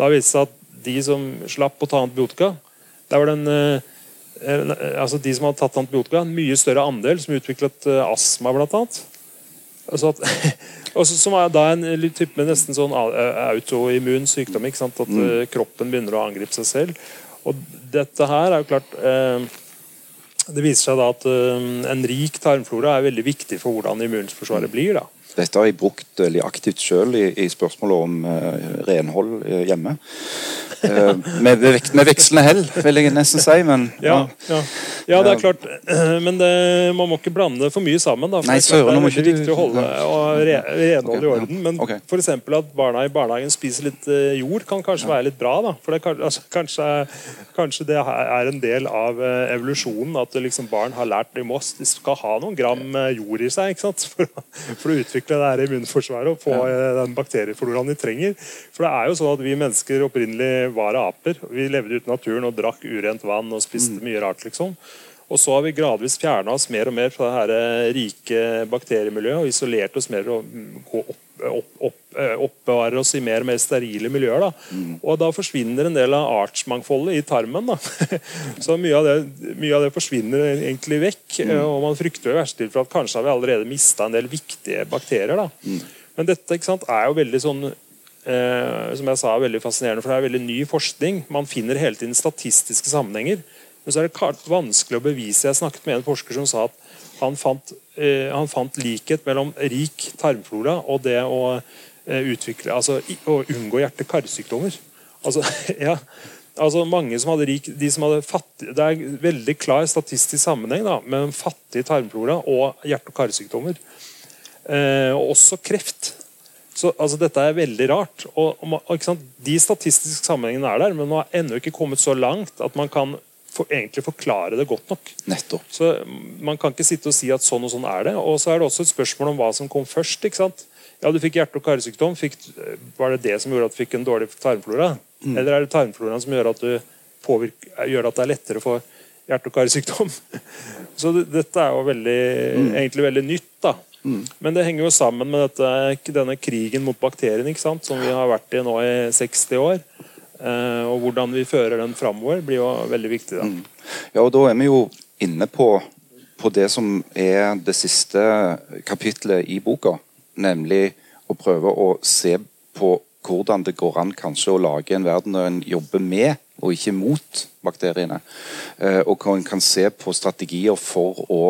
Da viste det seg at de som slapp å ta antibiotika, der var den eh, eh, altså De som hadde tatt antibiotika, en mye større andel som utviklet eh, astma, blant annet. Altså at, også, som er da en type med nesten sånn autoimmun sykdom. ikke sant? At mm. kroppen begynner å angripe seg selv. Og dette her er jo klart eh, Det viser seg da at eh, en rik tarmflora er veldig viktig for hvordan immunforsvaret blir. da. Dette har jeg brukt veldig aktivt sjøl i, i spørsmålet om uh, renhold eh, hjemme. Uh, med, vek- med vekslende hell, vil jeg nesten si, men Ja, ja. ja, det er klart. *clears throat* Men det, man må ikke blande for mye sammen. Da, for Nei, det er, veldig viktig å holde og re, renhold okay, i orden. Men okay. eksempel at barna i barnehagen spiser litt eh, jord, kan kanskje være litt bra. Da. For det, altså, kanskje, kanskje det er en del av eh, evolusjonen at liksom barn har lært de, må, de skal ha noen gram eh, jord i seg ikke sant? For, *laughs* for å utvikle det her immunforsvaret og få ja. den bakteriefloraen de trenger. For det er jo sånn at vi mennesker opprinnelig var aper. Vi levde ute i naturen og drakk urent vann og spiste mye rart. liksom. Og så har vi gradvis fjerna oss mer og mer fra det her eh, rike bakteriemiljøet og isolert oss mer og mm, gå opp, opp, opp, eh, oppbevarer oss i mer og mer sterile miljøer. Da. Og da forsvinner en del av artsmangfoldet i tarmen. Da. *laughs* Så mye av, det, mye av det forsvinner egentlig vekk. eh, Og man frykter i verste tilfelle at kanskje har vi allerede mista en del viktige bakterier. Da. Men dette ikke sant, er jo veldig sånn eh, som jeg sa, veldig fascinerende, for det er veldig ny forskning. Man finner hele tiden statistiske sammenhenger Men så er det vanskelig å bevise. Jeg snakket med en forsker som sa at han fant, eh, han fant likhet mellom rik tarmflora og det å eh, utvikle, altså å unngå hjerte-karsykdommer. Altså, *laughs* ja, altså mange som hadde rik, de som hadde fattig, Det er veldig klar statistisk sammenheng da, mellom fattig tarmflora og hjerte- og karsykdommer. Eh, og også kreft. Så altså, Dette er veldig rart. Og, og, De statistiske sammenhengene er der, men man har ennå ikke kommet så langt at man kan for, egentlig forklare det godt nok. Nettopp. Så Man kan ikke sitte og si at sånn og sånn er det. Og så er det også et spørsmål om hva som kom først. ikke sant? Ja, Du fikk hjerte- og karsykdom. Fikk, var det det som gjorde at du fikk en dårlig tarmflora? Mm. Eller er det tarmfloraen som gjør at, du påvirker, gjør at det er lettere å få hjerte- og karsykdom? *laughs* så det, dette er jo veldig, mm. egentlig veldig nytt. da. Mm. Men det henger jo sammen med dette, denne krigen mot bakterien som vi har vært i nå i 60 år. Eh, og hvordan vi fører den framover, blir jo veldig viktig. Da. Mm. Ja, og da er vi jo inne på, på, det som er det siste kapitlet i boka. Nemlig å prøve å se på hvordan det går an kanskje å lage en verden der en jobber med og ikke mot bakteriene. Eh, og hvor en kan se på strategier for å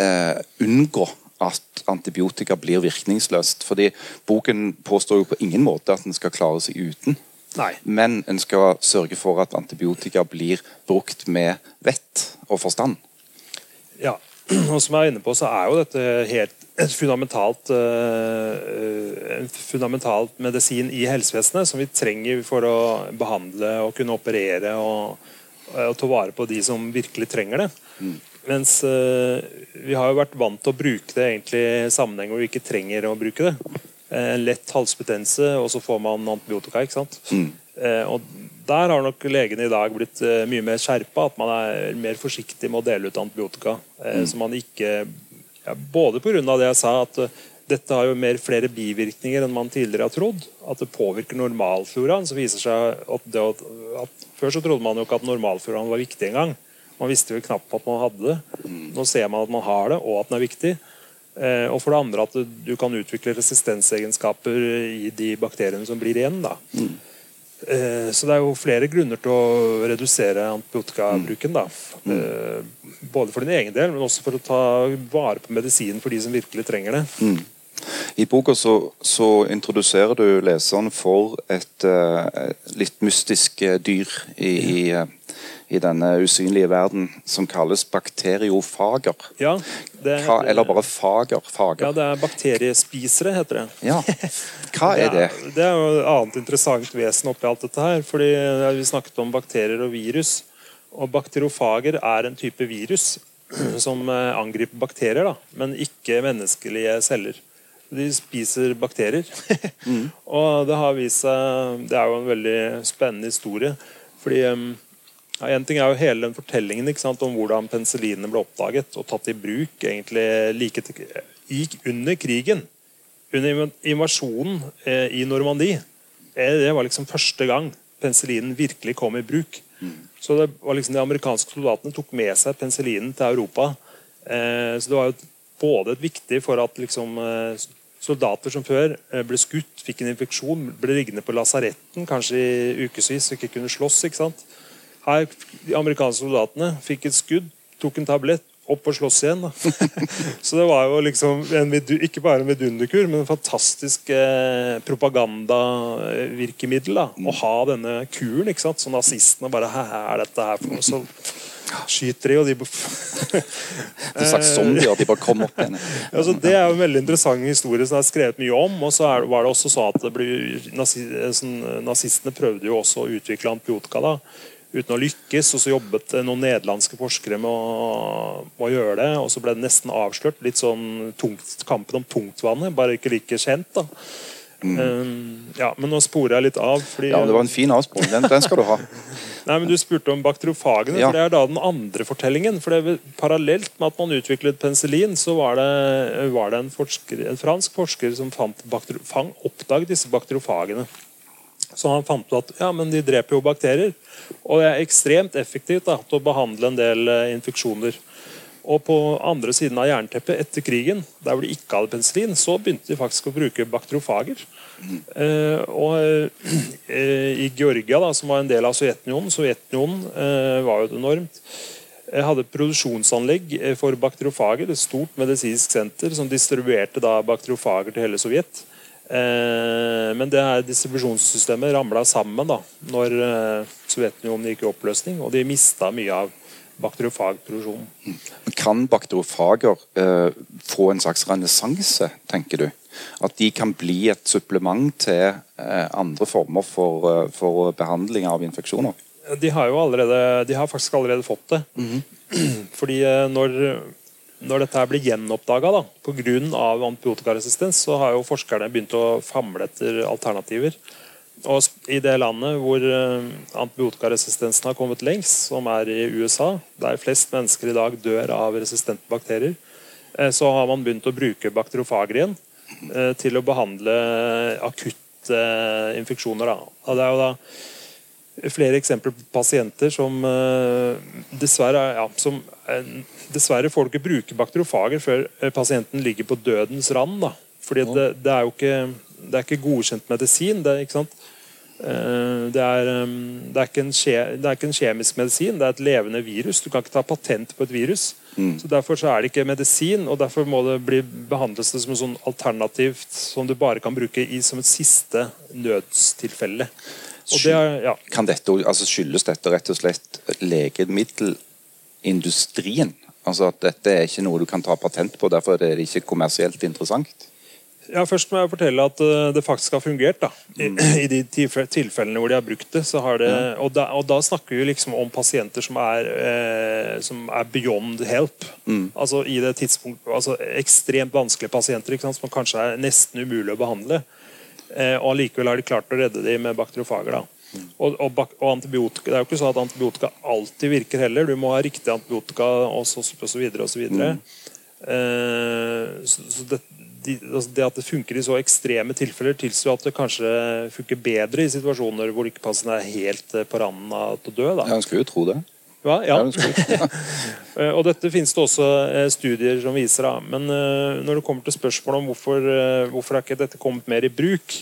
eh, unngå at antibiotika blir virkningsløst. Fordi boken påstår jo på ingen måte at en skal klare seg uten. Nei. Men en skal sørge for at antibiotika blir brukt med vett og forstand. Ja, *clears throat* og som jeg er inne på, så er jo dette helt et *clears throat* fundamentalt, uh, fundamentalt medisin i helsevesenet som vi trenger for å behandle og kunne operere og, og ta vare på de som virkelig trenger det. Mm. Mens uh, vi har jo vært vant til å bruke det egentlig i sammenheng hvor vi ikke trenger å bruke det. En lett halsbetennelse, og så får man antibiotika. ikke sant? Mm. Uh, og der har nok legene i dag blitt uh, mye mer skjerpa. At man er mer forsiktig med å dele ut antibiotika. Mm. Så man ikke ja, Både pga. det jeg sa, at dette har jo mer flere bivirkninger enn man tidligere har trodd. At det påvirker normalfloraen. så viser seg at, det, at Før så trodde man jo ikke at normalfloraen var viktig engang. Man visste jo knapt at man hadde det. Nå ser man at man har det, og at den er viktig. Eh, og for det andre at du kan utvikle resistensegenskaper i de bakteriene som blir igjen. da. Mm. Eh, så det er jo flere grunner til å redusere antibiotikabruken. da. Mm. Eh, både for din egen del, men også for å ta vare på medisinen for de som virkelig trenger det. Mm. I boka så, så, introduserer du leseren for et uh, litt mystisk dyr i, i, i denne usynlige verden som kalles bakteriofager. Ja, det, Hva, eller bare fager? fager. Ja, det er bakteriespisere, heter det. Ja. Hva er *laughs* det? Ja, det er jo et annet interessant vesen oppi alt dette her. fordi Vi snakket om bakterier og virus. Og bakteriofager er en type virus *clears throat* som eh, angriper bakterier, da, men ikke menneskelige celler. De spiser bakterier. mm. *laughs* Og det har vist seg Det er jo en veldig spennende historie. fordi ja, en ting er jo hele den fortellingen sant, om hvordan penicillinene ble oppdaget og tatt i bruk egentlig like til, gikk under krigen. Under invasjonen eh, i Normandie. Eh, det var liksom første gang penicillinen virkelig kom i bruk. Mm. Så det var liksom De amerikanske soldatene tok med seg penicillinen til Europa. Eh, så det var jo både viktig for at liksom, eh, soldater som før eh, ble skutt, fikk en infeksjon, ble liggende på lasaretten kanskje i ukevis og ikke kunne slåss. ikke sant? Her, De amerikanske soldatene fikk et skudd, tok en tablett, opp og slåss igjen. *laughs* så det var jo liksom en, ikke bare en vidunderkur, men en fantastisk eh, propagandavirkemiddel. da, Å ha denne kuren. ikke sant, Så nazistene bare Hva er dette her for noe? Så skyter de, og de En *laughs* sagt zombier, de bare kom opp igjen. *laughs* altså, det er jo en veldig interessant historie som det er skrevet mye om. og så er, var det også sånn at det ble, sånn, Nazistene prøvde jo også å utvikle antibiotika. da, uten å lykkes. Og så jobbet noen nederlandske forskere med å, med å, gjøre det. Og så ble det nesten avslørt. Litt sånn tungt, kampen om tungtvannet, bare ikke like kjent. da. Mm. Um, ja, Men nå sporer jeg litt av. Fordi, ja, men Det var en fin avsporing. Den, den, skal du ha. *laughs* Nei, men Du spurte om bakteriofagene. Ja. for Det er da den andre fortellingen. for det, Parallelt med at man utviklet penicillin, så var det, var det en, forsker, en, fransk forsker som fant fang, oppdaget disse bakteriofagene. Så han fant ut at ja, men de dreper jo bakterier. Og det er ekstremt effektivt da, til å behandle en del uh, infeksjoner. Og på andre siden av jernteppet etter krigen, der hvor de ikke hadde penicillin, så begynte de faktisk å bruke bakterofager. Eh, og *clears throat* eh, i Georgia, da, som var en del av Sovjetunionen Sovjetunionen eh, var jo et enormt hadde produksjonsanlegg eh, for bakteriofager. Et stort medisinsk senter som distribuerte da bakteriofager til hele Sovjet. Eh, men det her distribusjonssystemet ramla sammen da når eh, Sovjetunionen gikk i oppløsning, og de mista mye av bakteriofagproduksjonen. Kan bakteriofager eh, få en slags renessanse, tenker du? At de kan bli et supplement til andre former for, for behandling av infeksjoner? De har jo allerede, de har faktisk allerede fått det. *clears throat* Fordi eh, når, når dette her blir gjenoppdaga pga. antibiotikaresistens, så har jo forskerne begynt å famle etter alternativer. Og I det landet hvor eh, antibiotikaresistensen har kommet lengst, som er i USA, der flest mennesker i dag dør av resistente bakterier, eh, så har man begynt å bruke bakteriofager igjen til å behandle akutte infeksjoner. Og det er jo da flere eksempler på pasienter som dessverre, ja, som, dessverre får du ikke bruke bakteriofager før uh, pasienten ligger på dødens rand. Da. Fordi det, det, er jo ikke, det er ikke godkjent medisin. Det, ikke det, er, det, er ikke kje, det, er ikke en kjemisk medisin, det er et levende virus. Du kan ikke ta patent på et virus. Mm. Så Derfor så er det ikke medisin, og derfor må det bli behandles som et sånn alternativt som du bare kan bruke i, som et siste nødstilfelle. Det, ja. Kan dette, altså Skyldes dette rett og slett legemiddelindustrien? Altså at dette er ikke noe du kan ta patent på, derfor er det ikke kommersielt interessant? Ja, Først må jeg fortelle at eh, det faktisk har fungert. da. I, mm. *clears throat* i de tilfellene hvor de har brukt det. så har det, og, da, og, da, snakker vi liksom om pasienter som er, eh, som er beyond help. Mm. Altså i det tidspunkt, altså Ekstremt vanskelige pasienter sant, som kanskje er nesten umulig å behandle. Eh, og Allikevel har de klart å redde dem med bakteriofager. da. Og, og, og, antibiotika, Det er jo ikke sånn at antibiotika alltid virker heller. Du må ha riktig antibiotika osv. Mm. Eh, så, så det, de, altså det, at det funker i så ekstreme tilfeller, tilsier at det kanskje funker bedre i situasjoner hvor ikke pasienten er helt eh, på randen av å dø. Da. Jeg ønsker jo å tro det. Ja, ja. *laughs* Eh, og dette finnes det også eh, studier som viser. Da. Men når det kommer til spørsmålet om hvorfor, hvorfor er ikke dette kommet mer i bruk,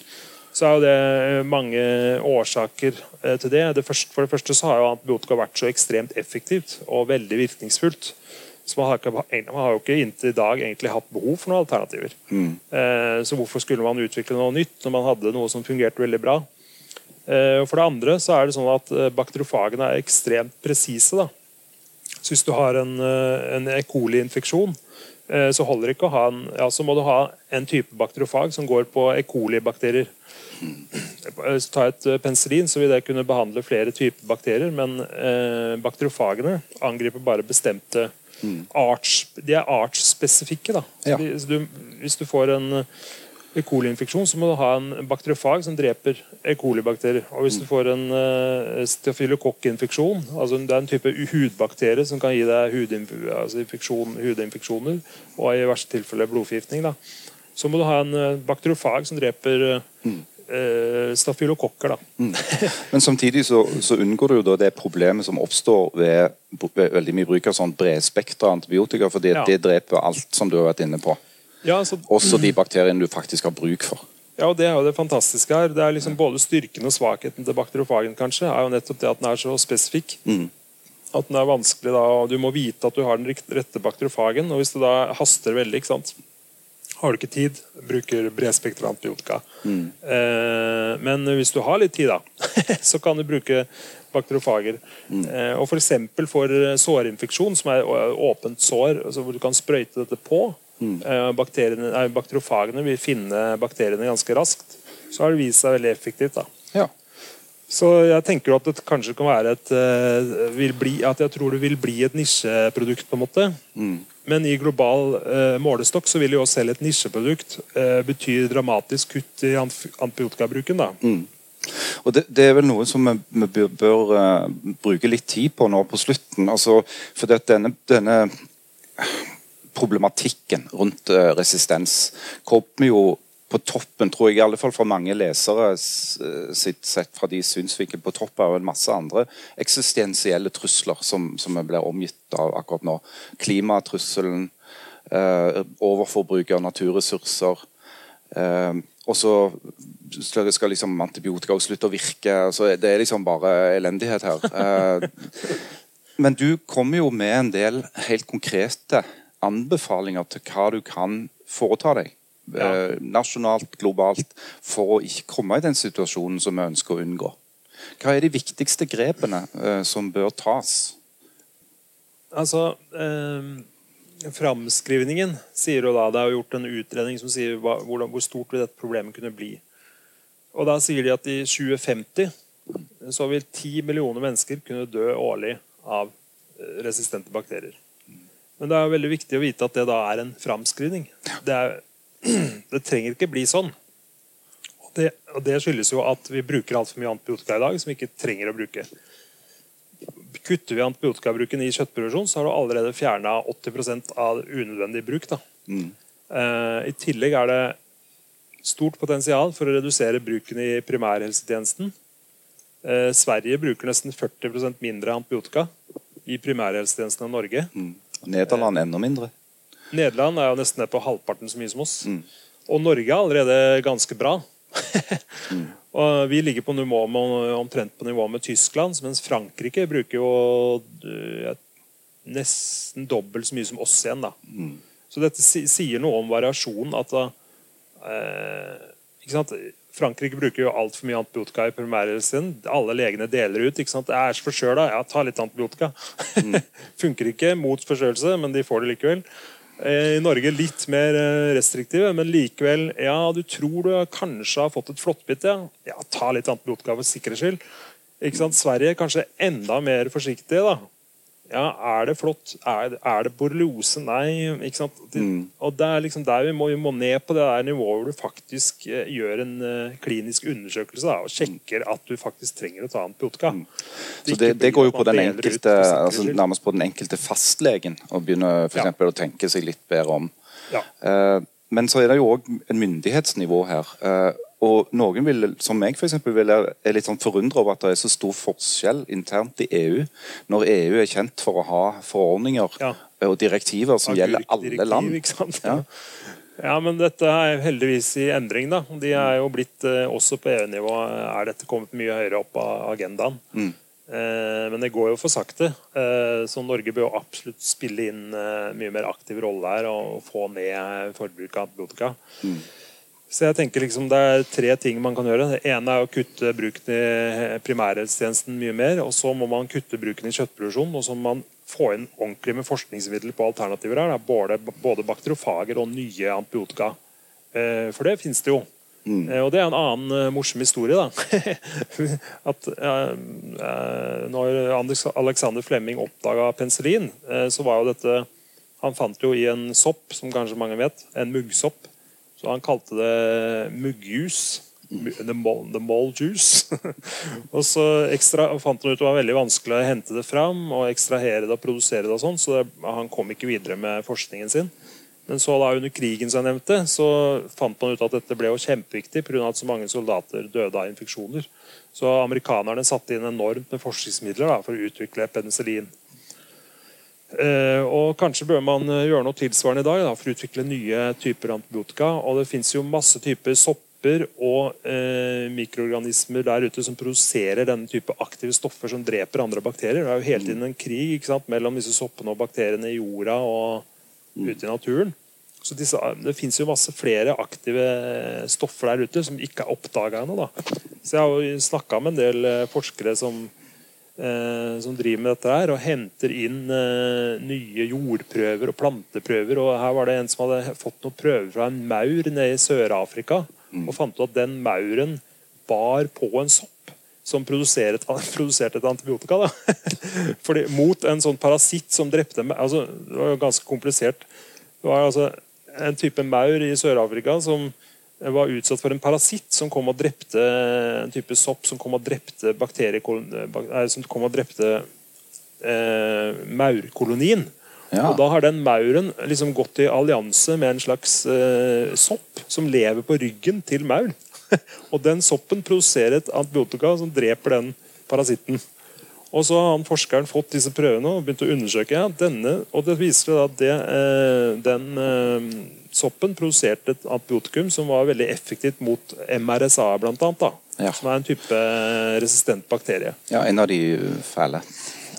så er jo det mange årsaker uh, til det. det første, for det første så har jo antibiotika vært så ekstremt effektivt og veldig virkningsfullt. Så man har, ikke, man har jo ikke inntil i dag egentlig hatt behov for noen alternativer. Mm. så hvorfor skulle man utvikle noe nytt når man hadde noe som fungerte veldig bra? Eh, for det andre så er det sånn at eh, bakteriofagene er ekstremt presise. Så hvis du har en, eh, en E. coli-infeksjon, så holder det ikke å ha en, ja, så må du ha en type bakteriofag som går på E. coli-bakterier. Ta et penicillin, så vil det kunne behandle flere typer bakterier, men eh, bakteriofagene angriper bare bestemte mm. arts, De er artsspesifikke. Ja. hvis du får en E. coli-infeksjon, så må du ha en bakteriofag som dreper E. coli-bakterier. Og hvis du får en uh, stafylokokkinfeksjon, altså det er en type hudbakterie som kan gi deg altså hudinfeksjoner, og i verste tilfelle blodforgiftning, da, så må du ha en uh, bakteriofag som dreper uh, stafylokokker. Da. Mm. Men samtidig så, så, unngår du jo det problemet som oppstår ved, ved veldig mye bruk av sånn bredspektra antibiotika, fordi ja. det dreper alt som du har vært inne på. Ja, altså, Også de bakteriene du faktisk har bruk for. Ja, og Det er jo det fantastiske her. Det er liksom Både styrken og svakheten til bakteriofagen kanskje, er jo nettopp det at den er så spesifikk. Mm. At den er vanskelig da, og Du må vite at du har den rette bakteriofagen. og Hvis det da haster veldig, ikke sant? har du ikke tid, bruker bredspektra antibiotika. Mm. Eh, men hvis du har litt tid, da, *laughs* så kan du bruke bakteriofager. Mm. Eh, og F.eks. for, for sårinfeksjon, som er åpent sår, altså hvor du kan sprøyte dette på, Mm. bakteriofagene vil finne bakteriene ganske raskt. Så har det vist seg veldig effektivt. Ja. Så jeg tenker at det kanskje kan være et uh, bli, At jeg tror det vil bli et nisjeprodukt, på en måte. Mm. Men i global uh, målestokk så vil jo selv et nisjeprodukt uh, bety dramatisk kutt i antibiotikabruken. da. Mm. Og det, det, er vel noe som vi, vi bør, bør uh, bruke litt tid på nå på slutten. Altså, for denne, denne problematikken rundt uh, resistens kommer jo på toppen, tror jeg, i alle fall for mange lesere sitt sett fra de synsvinkel på topp av en masse andre eksistensielle trusler som, som blir omgitt av akkurat nå. Klimatrusselen, eh, overforbruk av naturressurser. Eh, og så skal liksom antibiotika slutte å virke. Altså, det er liksom bare elendighet her. Eh, *laughs* men du kommer jo med en del helt konkrete anbefalinger til hva du kan foreta deg ja. Eh, nasjonalt, globalt, for å ikke komme i den situasjonen som vi ønsker å unngå. Hva er de viktigste grepene eh, som bør tas? Altså eh, Framskrivningen sier jo da Det er gjort en utredning som sier hva, hvor, hvor stort vil dette problemet kunne bli. Og Da sier de at i 2050 så vil 10 millioner mennesker kunne dø årlig av eh, resistente bakterier. Men det er veldig viktig å vite at det da er en framskrivning. Det *clears throat* det trenger ikke bli sånn. Og det, og det skyldes jo at vi bruker altfor mye antibiotika i dag som vi ikke trenger å bruke. Kutter vi antibiotikabruken i kjøttproduksjon, så har du allerede fjerna 80 av unødvendig bruk. Mm. Eh, I tillegg er det stort potensial for å redusere bruken i primærhelsetjenesten. Eh, Sverige bruker nesten 40% mindre antibiotika i primærhelsetjenesten enn Norge. Mm. Nederland enda mindre. Nederland er jo nesten ned på halvparten så mye som oss. Mm. Og Norge er allerede ganske bra. mm. *laughs* Og Vi ligger på nivå med, omtrent på nivå med Tyskland, mens Frankrike bruker jo ja, nesten dobbelt så mye som oss igjen. da. Mm. Så dette sier noe om variasjonen. at eh, ikke sant? Frankrike bruker jo altfor mye antibiotika i primærhelsen. Alle legene deler ut. ikke sant? Jeg er forkjøla, ja, ta litt antibiotika. Mm. *laughs* Funker ikke mot forkjølelse, men de får det likevel. Eh, I Norge litt mer eh, restriktive, men likevel Ja, du tror du kanskje har fått et flåttbitt, ja. ja. Ta litt antibiotika for sikkerhets skyld. Ikke sant? Sverige kanskje enda mer forsiktige. da. Ja, er det flott? Er, er det borreliose? Nei. ikke sant? Mm. Og det er liksom der vi må, vi må, ned på det der nivået hvor du faktisk eh, gjør en eh, klinisk undersøkelse da, og sjekker at du faktisk trenger å ta antibiotika. Mm. Så det, det går jo på den enkelte, altså, nærmest på den enkelte fastlegen å begynne for ja. å tenke seg litt bedre om. Ja. Eh, men så er det jo òg en myndighetsnivå her. Og noen vil, som meg for eksempel, vil er litt sånn forundra over at det er så stor forskjell internt i EU, når EU er kjent for å ha forordninger ja. og direktiver som gjelder alle land. Ja. *laughs* ja. men dette er heldigvis i endring. da. De er jo blitt, eh, Også på EU-nivå er dette kommet mye høyere opp av agendaen. Mm. Eh, men det går jo for sakte. Eh, så Norge bør absolutt spille inn mye mer aktiv rolle her og få ned forbruket av antibiotika. Mm. Så jeg tenker liksom Det er tre ting man kan gjøre. Det ene er å kutte bruken i primærhelsetjenesten mye mer. og Så må man kutte bruken i kjøttproduksjon. Og så må man få inn ordentlig med forskningsmidler på alternativer. her. Både, både bakteriofager og nye antibiotika. Eh, for det finnes det jo. Mm. Eh, og det er en annen eh, morsom historie. da. *laughs* At Når Alexander Flemming oppdaga penicillin, så var jo dette Han fant jo i en sopp, som kanskje mange vet. En muggsopp så han kalte det muggjus. The mole, the mole juice. *laughs* og så ekstra, fant han ut det var veldig vanskelig å hente det fram og ekstrahere det og produsere det. og sånn, Så det, han kom ikke videre med forskningen sin. Men så da under krigen som jeg nevnte, så fant man ut at dette ble jo kjempeviktig pga. at så mange soldater døde av infeksjoner. Så amerikanerne satte inn enormt med forskningsmidler da, for å utvikle penicillin. Eh, og Kanskje bør man eh, gjøre noe tilsvarende i dag da, for å utvikle nye typer antibiotika. og Det fins masse typer sopper og eh, mikroorganismer der ute som produserer denne type aktive stoffer som dreper andre bakterier. Det er jo hele tiden en krig sant, mellom disse soppene og bakteriene i jorda og ute i naturen. Så disse, Det fins masse flere aktive stoffer der ute som ikke er oppdaga ennå. Så jeg har snakka med en del eh, forskere som eh, som driver med dette her, og henter inn eh, nye jordprøver og planteprøver. og Her var det en som hadde fått noen prøver fra en maur nede i Sør-Afrika. Mm. Og fant ut at den mauren bar på en sopp som produserte, *laughs* produserte et antibiotika. *laughs* Fordi, mot en sånn parasitt som drepte altså, Det var jo ganske komplisert. Det var altså en type maur i Sør-Afrika som var utsatt for en parasitt som kom og drepte en type sopp som kom og drepte som kom og drepte eh, maurkolonien. Ja. Og da har den mauren liksom gått i allianse med en slags eh, sopp som lever på ryggen til mauren. *laughs* og den soppen produserer et antibiotika som dreper den parasitten. Og så har han forskeren fått disse prøvene og begynt å undersøke. Ja, denne, og det viser seg at det, eh, den eh, soppen produserte et antibiotikum som var veldig effektivt mot MRSA, blant annet. Da, Ja. Som er en type eh, resistent bakterie. Ja, en av de fæle.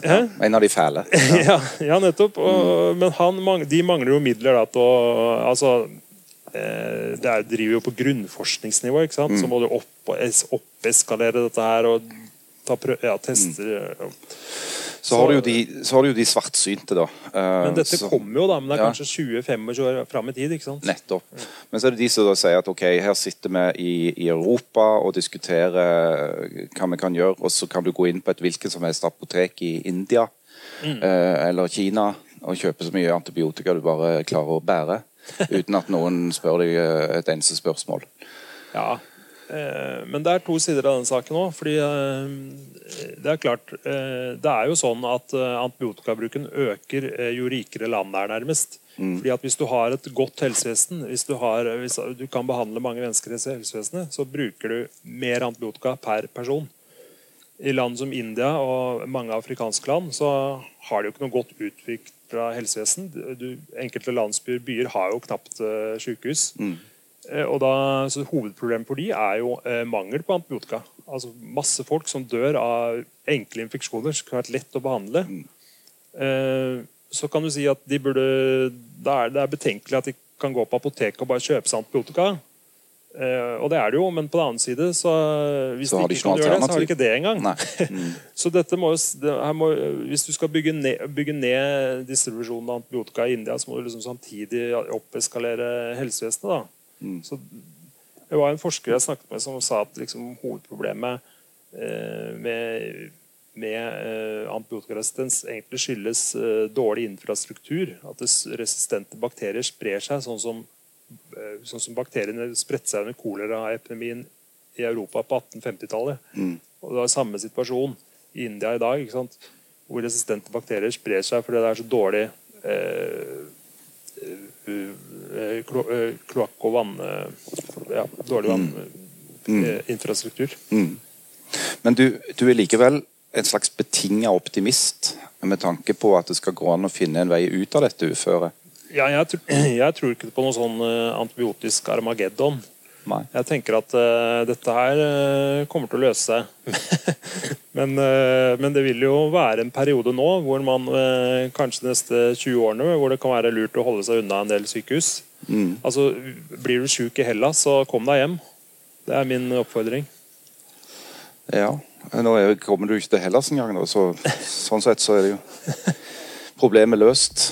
Ja, En av de fæle. *laughs* Ja, ja nettopp. Og, Men han, de mangler jo midler da, til å altså, eh, Det er, driver jo på grunnforskningsnivå, ikke sant? så må du opp, oppeskalere dette her og ta prø ja, tester. ja. Så har du de, så har du jo de svartsynte, da. Eh, Men dette så- kommer jo, da. Men det er kanskje 20-25 år fram i tid. ikke sant? Nettopp. Men så er det de som da sier at ok, her sitter vi i, i Europa og diskuterer hva vi kan gjøre, og så kan du gå inn på et hvilket som helst apotek i India eh, eller Kina og kjøpe så mye antibiotika du bare klarer å bære. *laughs* Uten at noen spør deg eh, et eneste spørsmål. Ja, eh, men det er to sider av den saken òg. Fordi eh, det er klart eh, Det er jo sånn at eh, antibiotikabruken øker eh, jo rikere landet er, nærmest. Fordi at Hvis du har et godt helsevesen, hvis du, har, hvis du kan behandle mange mennesker i helsevesenet, så bruker du mer antibiotika per person. I land som India og mange afrikanske land så har de jo ikke noe godt utvikla helsevesen. Du, enkelte landsbyer byer har jo knapt uh, sykehus. Eh, Og da, så Hovedproblemet for de er jo eh, mangel på antibiotika. Altså Masse folk som dør av enkle infeksjoner som kan vært lett å behandle. Mm. så kan du si at de burde da er Det betenkelig at de kan gå på apoteket og bare kjøpe seg antibiotika. Eh, og det er det jo, men på den annen side, så hvis Så de ikke ikke kan gjøre det, så har de ikke det engang. *laughs* Mm. Så dette må, jo det, må, hvis du skal bygge ned, bygge ned distribusjonen av antibiotika i India, så må du liksom samtidig oppeskalere helsevesenet. da. Mm. Så det var en forsker jeg snakket med som sa at liksom, hovedproblemet eh, med, med eh, antibiotikaresistens egentlig skyldes eh, dårlig infrastruktur. At resistente bakterier sprer seg sånn som, eh, sånn som bakteriene spredte seg under koleraepidemien i Europa på 1850-tallet. Mm. Og det var samme situasjon i India i dag, hvor resistente bakterier sprer seg fordi det er så dårlig eh, kloakk- og vann... eh, ja, dårlig vanninfrastruktur. Mm. Men du, du er likevel en slags betinga optimist med tanke på at det skal gå an å finne en vei ut av dette uføret? Ja, jeg, *clears throat* jeg tror ikke på noe sånn eh, antibiotisk armageddon. Nei. Jeg tenker at uh, dette her uh, kommer til å løse seg. *laughs* men, uh, men det vil jo være en periode nå hvor man kanskje de neste 20 årene hvor det kan være lurt å holde seg unna en del sykehus. Mm. Altså, Blir du syk i Hellas, så kom deg hjem. Det er min oppfordring. Ja. Nå er, kommer du ikke til Hellas engang, så sånn sett så er det jo *laughs* problemet løst.